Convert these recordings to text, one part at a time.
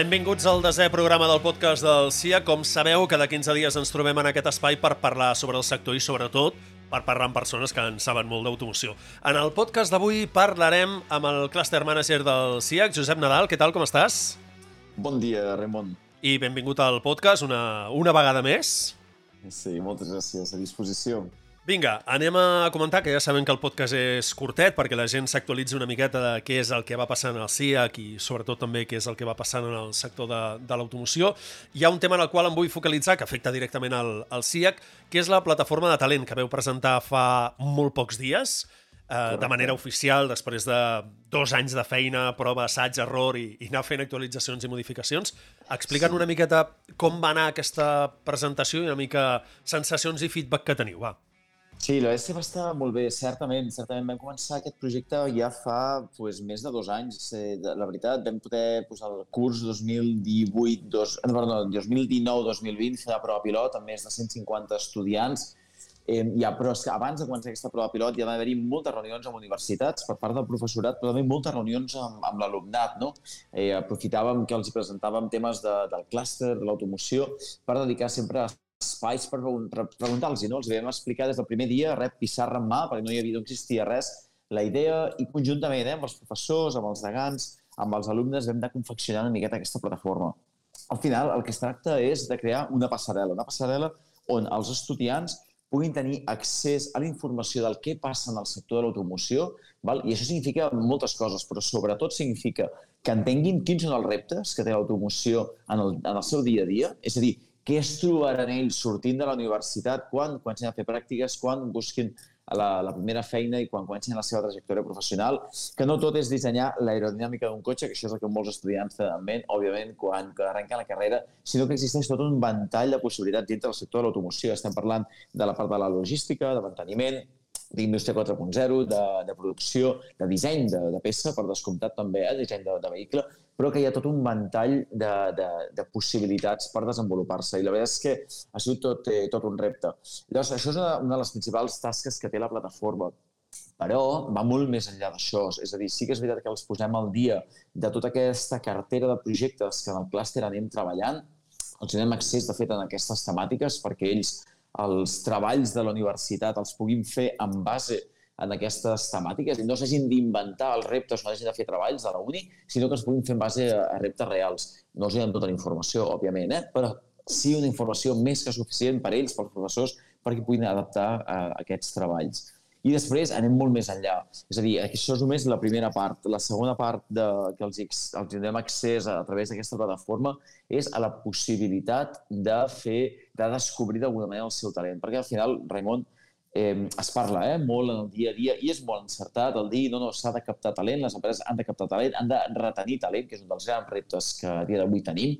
Benvinguts al desè programa del podcast del CIA. Com sabeu, cada 15 dies ens trobem en aquest espai per parlar sobre el sector i, sobretot, per parlar amb persones que en saben molt d'automoció. En el podcast d'avui parlarem amb el Cluster Manager del CIA, Josep Nadal. Què tal, com estàs? Bon dia, Ramon. I benvingut al podcast una, una vegada més. Sí, moltes gràcies. A disposició. Vinga, anem a comentar que ja sabem que el podcast és curtet perquè la gent s'actualitzi una miqueta de què és el que va passant al CIAC i sobretot també què és el que va passant en el sector de, de l'automoció. Hi ha un tema en el qual em vull focalitzar que afecta directament al, al CIAC, que és la plataforma de talent que veu presentar fa molt pocs dies, eh, de manera oficial, després de dos anys de feina, prova, assaig, error i, i anar fent actualitzacions i modificacions. Explica'n sí. una miqueta com va anar aquesta presentació i una mica sensacions i feedback que teniu, va. Sí, la ESC va estar molt bé, certament. Certament vam començar aquest projecte ja fa pues, més de dos anys. La veritat, vam poder posar el curs 2018, dos, eh, no, 2019-2020, fer la prova pilot amb més de 150 estudiants. Eh, ja, però és que abans de començar aquesta prova pilot hi ha d'haver-hi moltes reunions amb universitats per part del professorat, però també moltes reunions amb, amb l'alumnat. No? Eh, aprofitàvem que els presentàvem temes de, del clúster, de l'automoció, per dedicar sempre a espais per, per preguntar-los, no? Els vam explicar des del primer dia, rep pissarra en mà, perquè no hi havia, no existia res, la idea, i conjuntament eh, amb els professors, amb els degans, amb els alumnes, vam de confeccionar una miqueta aquesta plataforma. Al final, el que es tracta és de crear una passarel·la, una passarel·la on els estudiants puguin tenir accés a la informació del què passa en el sector de l'automoció, i això significa moltes coses, però sobretot significa que entenguin quins són els reptes que té l'automoció en, el, en el seu dia a dia, és a dir, què es trobaran ells sortint de la universitat? Quan comencin a fer pràctiques, quan busquin la, la primera feina i quan comencin la seva trajectòria professional, que no tot és dissenyar l'aerodinàmica d'un cotxe, que això és el que molts estudiants tenen en ment, òbviament, quan, quan arrenquen la carrera, sinó que existeix tot un ventall de possibilitats dintre del sector de l'automoció. Estem parlant de la part de la logística, de manteniment, d'indústria 4.0, de, de producció, de disseny de, de peça, per descomptat també, eh, disseny de, de vehicle, però que hi ha tot un ventall de, de, de possibilitats per desenvolupar-se. I la veritat és que ha sigut tot, eh, tot un repte. Llavors, això és una, una de les principals tasques que té la plataforma però va molt més enllà d'això. És a dir, sí que és veritat que els posem al dia de tota aquesta cartera de projectes que en el clúster anem treballant, els donem accés, de fet, en aquestes temàtiques perquè ells els treballs de la universitat els puguin fer en base en aquestes temàtiques i no s'hagin d'inventar els reptes, no hagin de fer treballs de la uni, sinó que es puguin fer en base a, reptes reals. No els donen tota la informació, òbviament, eh? però sí una informació més que suficient per ells, pels professors, perquè puguin adaptar a, a aquests treballs. I després anem molt més enllà. És a dir, això és només la primera part. La segona part de, que els, els donem accés a, a través d'aquesta plataforma és a la possibilitat de fer, de descobrir d'alguna manera el seu talent. Perquè al final, Raimon, eh, es parla eh, molt en el dia a dia i és molt encertat el dir no, no, s'ha de captar talent, les empreses han de captar talent, han de retenir talent, que és un dels grans reptes que a dia d'avui tenim,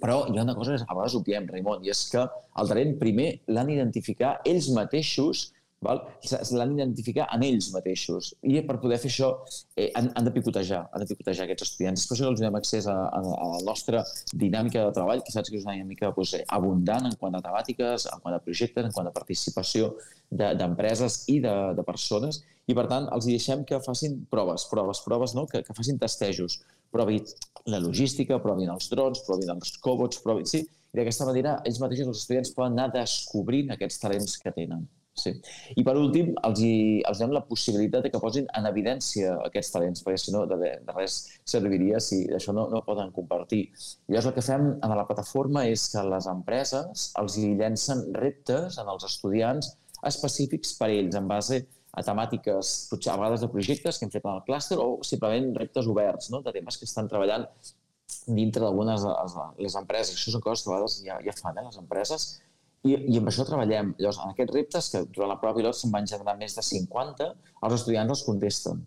però hi ha una cosa que a vegades obviem, Raimon, i és que el talent primer l'han d'identificar ells mateixos l'han d'identificar en ells mateixos. I per poder fer això eh, han, han de picotejar, han de picotejar aquests estudiants. Després els donem accés a, a, a la nostra dinàmica de treball, que saps que és una dinàmica doncs, abundant en quant a temàtiques, en quant a projectes, en quant a participació d'empreses de, i de, de persones, i per tant els deixem que facin proves, proves, proves, no? que, que facin testejos, provin la logística, provin els drons, provin els cobots, provin... Sí, i d'aquesta manera ells mateixos, els estudiants, poden anar descobrint aquests talents que tenen. Sí. I per últim, els, hi, els donem la possibilitat de que posin en evidència aquests talents, perquè si no, de, de res serviria si això no, no poden compartir. Llavors el que fem a la plataforma és que les empreses els hi llencen reptes en els estudiants específics per a ells, en base a temàtiques, potser a vegades de projectes que hem fet en el clúster o simplement reptes oberts, no? de temes que estan treballant dintre d'algunes les empreses. Això són coses que a vegades ja, ja fan eh, les empreses i, I amb això treballem. Llavors, en aquests reptes, que durant la prova pilot se'n van generar més de 50, els estudiants els contesten.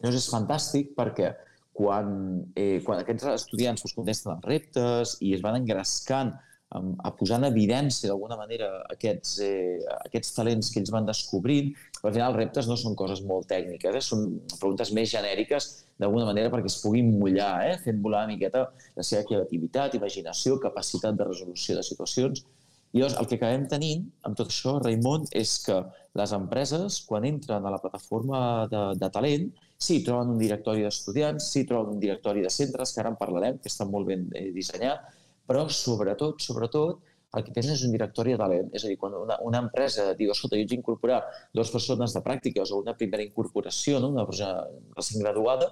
Llavors, és fantàstic perquè quan, eh, quan aquests estudiants us contesten els reptes i es van engrescant a posar en evidència d'alguna manera aquests, eh, aquests talents que ells van descobrint, però al final els reptes no són coses molt tècniques, eh? són preguntes més genèriques d'alguna manera perquè es puguin mullar, eh? fent volar una miqueta la seva creativitat, imaginació, capacitat de resolució de situacions i llavors el que acabem tenint amb tot això, Raimon, és que les empreses, quan entren a la plataforma de, de talent, Sí, troben un directori d'estudiants, sí, troben un directori de centres, que ara en parlarem, que està molt ben eh, dissenyat, però sobretot, sobretot, el que tens és un directori de talent. És a dir, quan una, una empresa diu, escolta, jo haig d'incorporar dues persones de pràctiques o una primera incorporació, no? una persona recent graduada,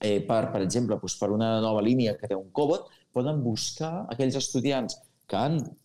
eh, per, per exemple, doncs per una nova línia que té un Cobot, poden buscar aquells estudiants que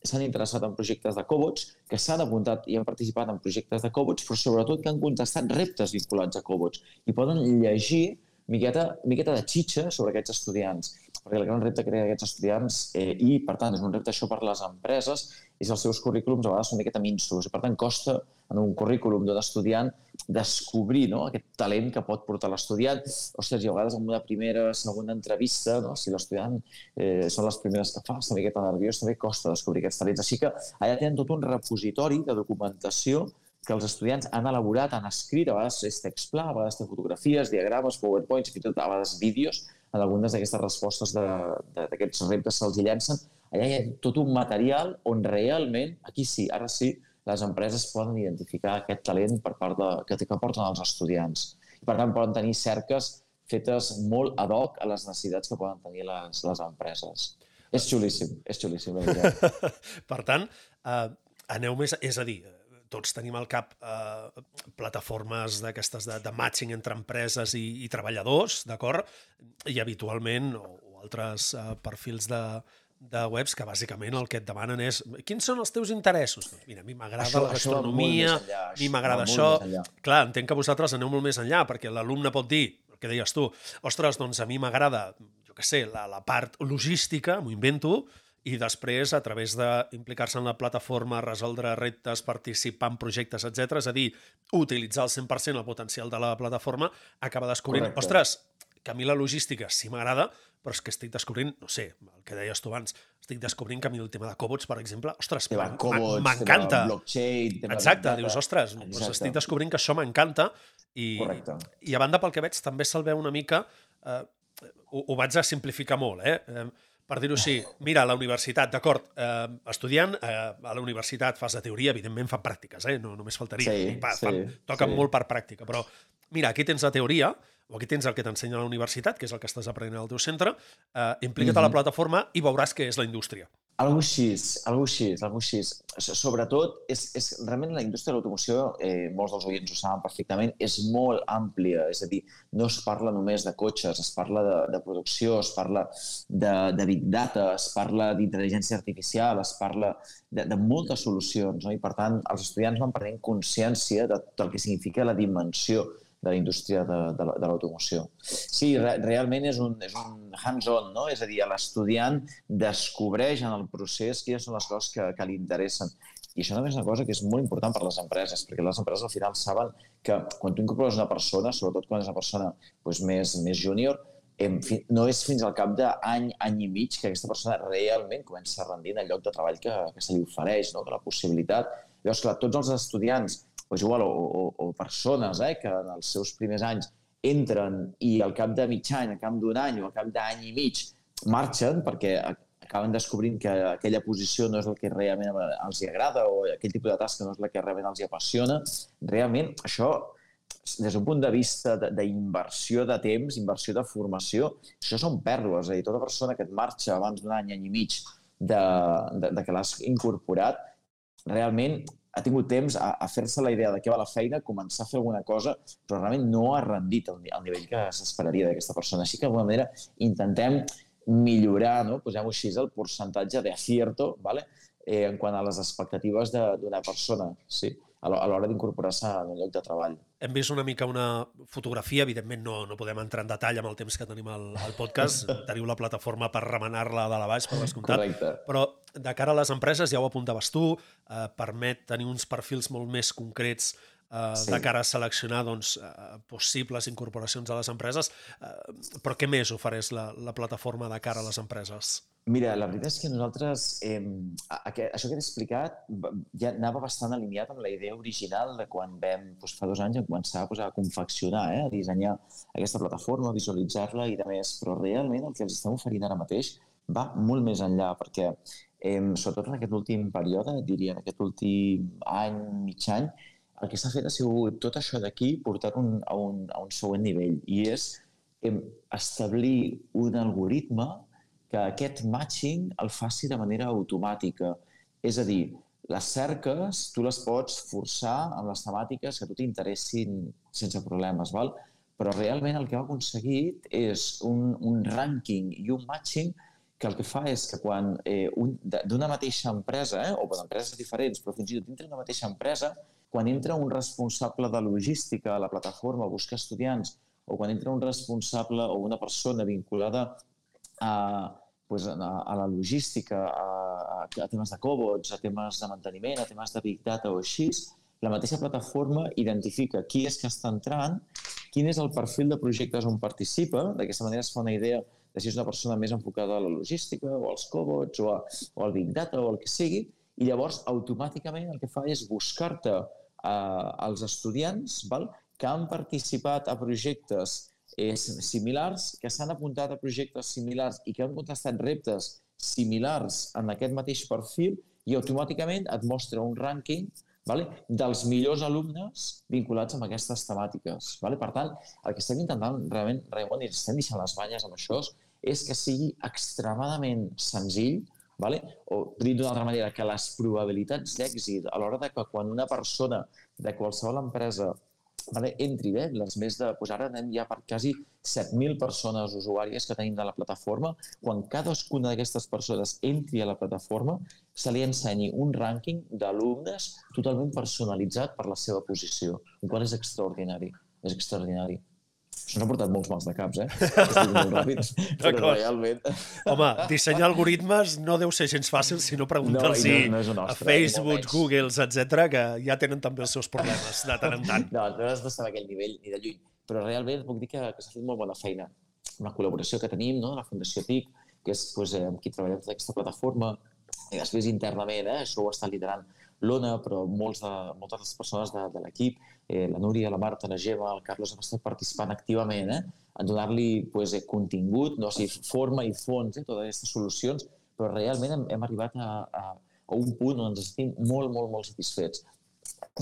s'han interessat en projectes de cobots, que s'han apuntat i han participat en projectes de cobots, però sobretot que han contestat reptes vinculats a cobots. I poden llegir miqueta, miqueta de xitxa sobre aquests estudiants perquè el gran repte que té aquests estudiants, eh, i per tant és un repte això per les empreses, és els seus currículums a vegades són una miqueta minsos, i per tant costa en un currículum d'un estudiant descobrir no, aquest talent que pot portar l'estudiant. Ostres, i a vegades en una primera, segona entrevista, no, si l'estudiant eh, són les primeres que fa, està una miqueta nerviós, també costa descobrir aquests talents. Així que allà tenen tot un repositori de documentació que els estudiants han elaborat, han escrit, a vegades és text pla, a vegades té fotografies, diagrames, powerpoints, fins i tot a vegades vídeos, en algunes d'aquestes respostes d'aquests reptes se'ls llancen. Allà hi ha tot un material on realment, aquí sí, ara sí, les empreses poden identificar aquest talent per part de, que, que porten els estudiants. I per tant poden tenir cerques fetes molt ad hoc a les necessitats que poden tenir les, les empreses. És xulíssim, és xulíssim. per tant, eh, aneu més... És a dir, tots tenim al cap eh, plataformes d'aquestes de, de matching entre empreses i, i treballadors, d'acord? I habitualment, o, o altres eh, perfils de, de webs que bàsicament el que et demanen és quins són els teus interessos? Doncs mira, a mi m'agrada la gastronomia, a mi m'agrada això. Clar, entenc que vosaltres aneu molt més enllà, perquè l'alumne pot dir, el que deies tu, ostres, doncs a mi m'agrada, jo què sé, la, la part logística, m'ho invento, i després, a través d'implicar-se en la plataforma, resoldre reptes, participar en projectes, etc, és a dir, utilitzar al 100% el potencial de la plataforma, acaba descobrint, Correcte. ostres, que a mi la logística sí m'agrada, però és que estic descobrint, no sé, el que deies tu abans, estic descobrint que a mi el tema de cobots, per exemple, ostres, m'encanta. Exacte, dius, ostres, doncs estic descobrint que això m'encanta i, Correcte. i a banda pel que veig també se'l veu una mica, eh, ho, ho vaig a simplificar molt, eh? eh per dir-ho així, mira, a la universitat, d'acord, eh, estudiant, eh, a la universitat fas de teoria, evidentment fan pràctiques, eh? no només faltaria, sí, pa, sí, fan, toquen sí. molt per pràctica, però mira, aquí tens la teoria, o aquí tens el que t'ensenya a la universitat, que és el que estàs aprenent al teu centre, eh, implica't mm -hmm. a la plataforma i veuràs què és la indústria. Algo així, algo així, algo així. Sobretot, és, és, realment la indústria de l'automoció, eh, molts dels oients ho saben perfectament, és molt àmplia. És a dir, no es parla només de cotxes, es parla de, de producció, es parla de, de big data, es parla d'intel·ligència artificial, es parla de, de moltes solucions. No? I, per tant, els estudiants van prenent consciència de, del que significa la dimensió de la indústria de, de, de l'automoció. Sí, re, realment és un, és un hands-on, no? és a dir, l'estudiant descobreix en el procés quines són les coses que, que li interessen. I això també és una cosa que és molt important per a les empreses, perquè les empreses al final saben que quan tu incorpores una persona, sobretot quan és una persona doncs, més, més júnior, no és fins al cap d'any, any i mig que aquesta persona realment comença a rendir en el lloc de treball que, que se li ofereix, no? de la possibilitat. Llavors, clar, tots els estudiants pues igual, o, o, o persones eh, que en els seus primers anys entren i al cap de mig any, al cap d'un any o al cap d'any i mig marxen perquè acaben descobrint que aquella posició no és el que realment els agrada o aquell tipus de tasca no és la que realment els apassiona, realment això des d'un punt de vista d'inversió de, de temps, inversió de formació, això són pèrdues. És a dir, tota persona que et marxa abans d'un any, any i mig de, de, de que l'has incorporat, realment ha tingut temps a, a fer-se la idea de què va la feina, començar a fer alguna cosa, però realment no ha rendit al, al nivell que s'esperaria d'aquesta persona. Així que, d'alguna manera, intentem millorar, no? posem-ho així, el percentatge d'acierto ¿vale? eh, en quant a les expectatives d'una persona. Sí a l'hora d'incorporar-se en un lloc de treball. Hem vist una mica una fotografia, evidentment no, no podem entrar en detall amb el temps que tenim al, al podcast, teniu la plataforma per remenar-la de la baix, per descomptat, Correcte. però de cara a les empreses, ja ho apuntaves tu, eh, permet tenir uns perfils molt més concrets eh, sí. de cara a seleccionar doncs, eh, possibles incorporacions a les empreses. Eh, però què més ofereix la, la plataforma de cara a les empreses? Mira, la veritat és que nosaltres, eh, això que t'he explicat ja anava bastant alineat amb la idea original de quan vam, doncs, fa dos anys, començar doncs, a confeccionar, eh, a dissenyar aquesta plataforma, a visualitzar-la i de més, però realment el que els estem oferint ara mateix va molt més enllà, perquè eh, sobretot en aquest últim període, diria en aquest últim any, mig any, el que s'ha fet ha sigut tot això d'aquí portar-ho a, un, a un següent nivell i és em, establir un algoritme que aquest matching el faci de manera automàtica. És a dir, les cerques tu les pots forçar amb les temàtiques que a tu t'interessin sense problemes, val? però realment el que ha aconseguit és un, un rànquing i un matching que el que fa és que quan eh, d'una mateixa empresa, eh, o d'empreses diferents, però fins i tot dintre d'una mateixa empresa, quan entra un responsable de logística a la plataforma a buscar estudiants, o quan entra un responsable o una persona vinculada a, pues, a, a la logística, a, a temes de cobots, a temes de manteniment, a temes de Big Data o així, la mateixa plataforma identifica qui és que està entrant, quin és el perfil de projectes on participa, d'aquesta manera es fa una idea de si és una persona més enfocada a la logística o als cobots o, a, o al Big Data o el que sigui, i llavors automàticament el que fa és buscar-te eh, els estudiants val, que han participat a projectes eh, similars, que s'han apuntat a projectes similars i que han contestat reptes similars en aquest mateix perfil i automàticament et mostra un rànquing vale? dels millors alumnes vinculats amb aquestes temàtiques. Vale? Per tant, el que estem intentant realment, Raimon, i estem deixant les banyes amb això, és que sigui extremadament senzill vale? o dit d'una altra manera, que les probabilitats d'èxit a l'hora de que quan una persona de qualsevol empresa vale, entri bé, les més de... Doncs ara anem ja per quasi 7.000 persones usuàries que tenim de la plataforma. Quan cadascuna d'aquestes persones entri a la plataforma, se li ensenyi un rànquing d'alumnes totalment personalitzat per la seva posició, el qual és extraordinari. És extraordinari. Això ha portat molts mals de caps, eh? Molt però realment... Home, dissenyar algoritmes no deu ser gens fàcil si no pregunta'ls no, no, no a Facebook, Google, etc que ja tenen també els seus problemes de tant en tant. No, no has d'estar a aquell nivell ni de lluny, però realment puc dir que, que s'ha fet molt bona feina. Una col·laboració que tenim, no?, la Fundació TIC, que és pues, eh, amb qui treballem tota aquesta plataforma, i després internament, eh, això ho està liderant l'Ona, però molts de, moltes de les persones de, de l'equip, eh, la Núria, la Marta, la Gemma, el Carlos, han estat participant activament eh, en donar-li pues, eh, contingut, no? o sigui, forma i fons, eh, totes aquestes solucions, però realment hem, hem arribat a, a, a un punt on ens estem molt, molt, molt satisfets.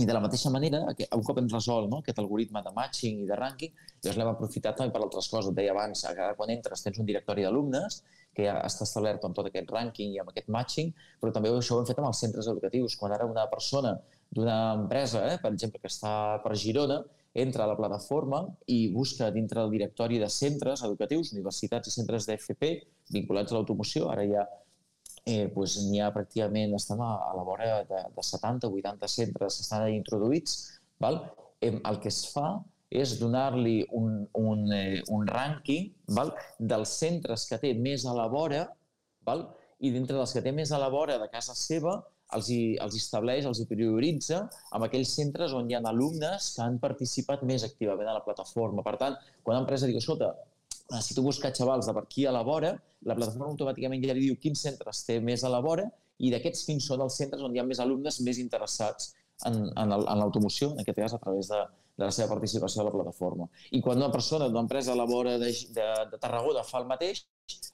I de la mateixa manera, un cop hem resolt no, aquest algoritme de matching i de ranking, llavors l'hem aprofitat també per altres coses. Et deia abans, quan entres tens un directori d'alumnes que ja està establert amb tot aquest rànquing i amb aquest matching, però també això ho hem fet amb els centres educatius. Quan ara una persona d'una empresa, eh, per exemple, que està per Girona, entra a la plataforma i busca dintre del directori de centres educatius, universitats i centres d'FP vinculats a l'automoció. Ara ja eh, pues, n'hi ha pràcticament, estem a, a la vora de, de 70 o 80 centres que estan introduïts. Val? Eh, el que es fa és donar-li un, un, eh, un rànquing val? dels centres que té més a la vora val? i dintre dels que té més a la vora de casa seva els, hi, els estableix, els hi prioritza amb aquells centres on hi ha alumnes que han participat més activament a la plataforma. Per tant, quan l'empresa diu, escolta, necessito buscar xavals de per aquí a la vora, la plataforma automàticament ja li diu quins centres té més a la vora i d'aquests quins són els centres on hi ha més alumnes més interessats en, en l'automoció, en aquest cas a través de, de la seva participació a la plataforma. I quan una persona d'una empresa a la vora de, de, de Tarragona fa el mateix,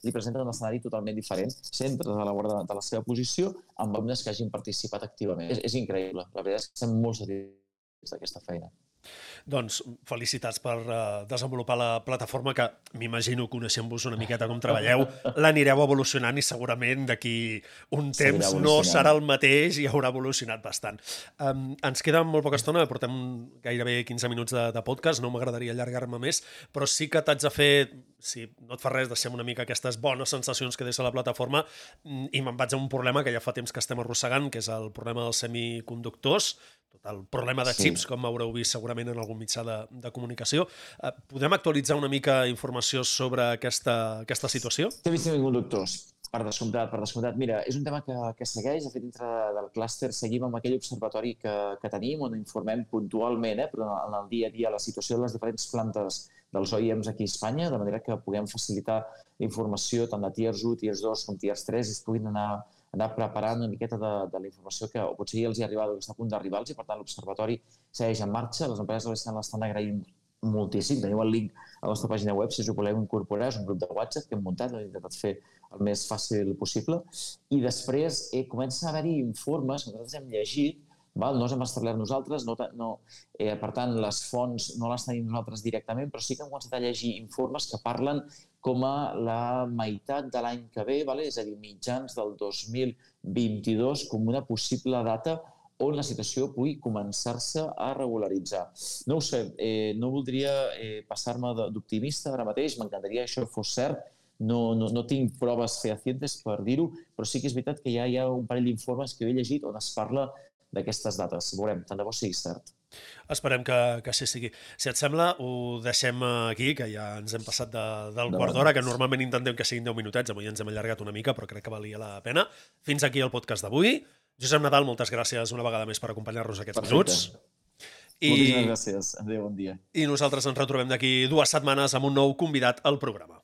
li presenten un escenari totalment diferent, centres a la vora de, de la seva posició, amb alumnes que hagin participat activament. És, és increïble. La veritat és que estem molt satisfets d'aquesta feina. Doncs felicitats per uh, desenvolupar la plataforma que m'imagino, coneixent-vos una miqueta com treballeu, l'anireu evolucionant i segurament d'aquí un temps no serà el mateix i haurà evolucionat bastant. Um, ens queda molt poca estona, portem gairebé 15 minuts de, de podcast, no m'agradaria allargar-me més, però sí que t'haig de fer, si no et fa res, deixem una mica aquestes bones sensacions que deixa la plataforma mm, i me'n vaig a un problema que ja fa temps que estem arrossegant, que és el problema dels semiconductors, tot el problema de xips, sí. com haureu vist segurament en algun mitjà de, de comunicació. Eh, podem actualitzar una mica informació sobre aquesta, aquesta situació? Temes semiconductors, per descomptat, per descomptat. Mira, és un tema que, que segueix, de fet, dintre del clúster seguim amb aquell observatori que, que tenim, on informem puntualment, eh, però en el dia a dia, la situació de les diferents plantes dels OEMs aquí a Espanya, de manera que puguem facilitar la informació tant de Tiers 1, Tiers 2 com Tiers 3 i es puguin anar anar preparant una miqueta de, de la informació que potser ja els hi ha arribat o que està a punt d'arribar-los i per tant l'observatori segueix en marxa, les empreses l'estan l'estan agraint moltíssim. Teniu el link a la nostra pàgina web si us ho voleu incorporar, és un grup de WhatsApp que hem muntat, hem intentat fer el més fàcil possible. I després eh, comença a haver-hi informes que nosaltres hem llegit Val? No les hem establert nosaltres, no, no, eh, per tant, les fonts no les tenim nosaltres directament, però sí que hem començat a llegir informes que parlen com a la meitat de l'any que ve, vale? és a dir, mitjans del 2022, com una possible data on la situació pugui començar-se a regularitzar. No ho sé, eh, no voldria eh, passar-me d'optimista ara mateix, m'encantaria que això fos cert, no, no, no tinc proves fehacientes per dir-ho, però sí que és veritat que ja hi ha un parell d'informes que he llegit on es parla d'aquestes dates. Veurem, tant de bo sigui cert. Esperem que, que així sigui. Si et sembla, ho deixem aquí, que ja ens hem passat de, del quart d'hora, que normalment intentem que siguin 10 minutets, avui ens hem allargat una mica, però crec que valia la pena. Fins aquí el podcast d'avui. Josep Nadal, moltes gràcies una vegada més per acompanyar-nos aquests Perfecte. minuts. I... Moltíssimes gràcies. Adéu, bon dia. I nosaltres ens retrobem d'aquí dues setmanes amb un nou convidat al programa.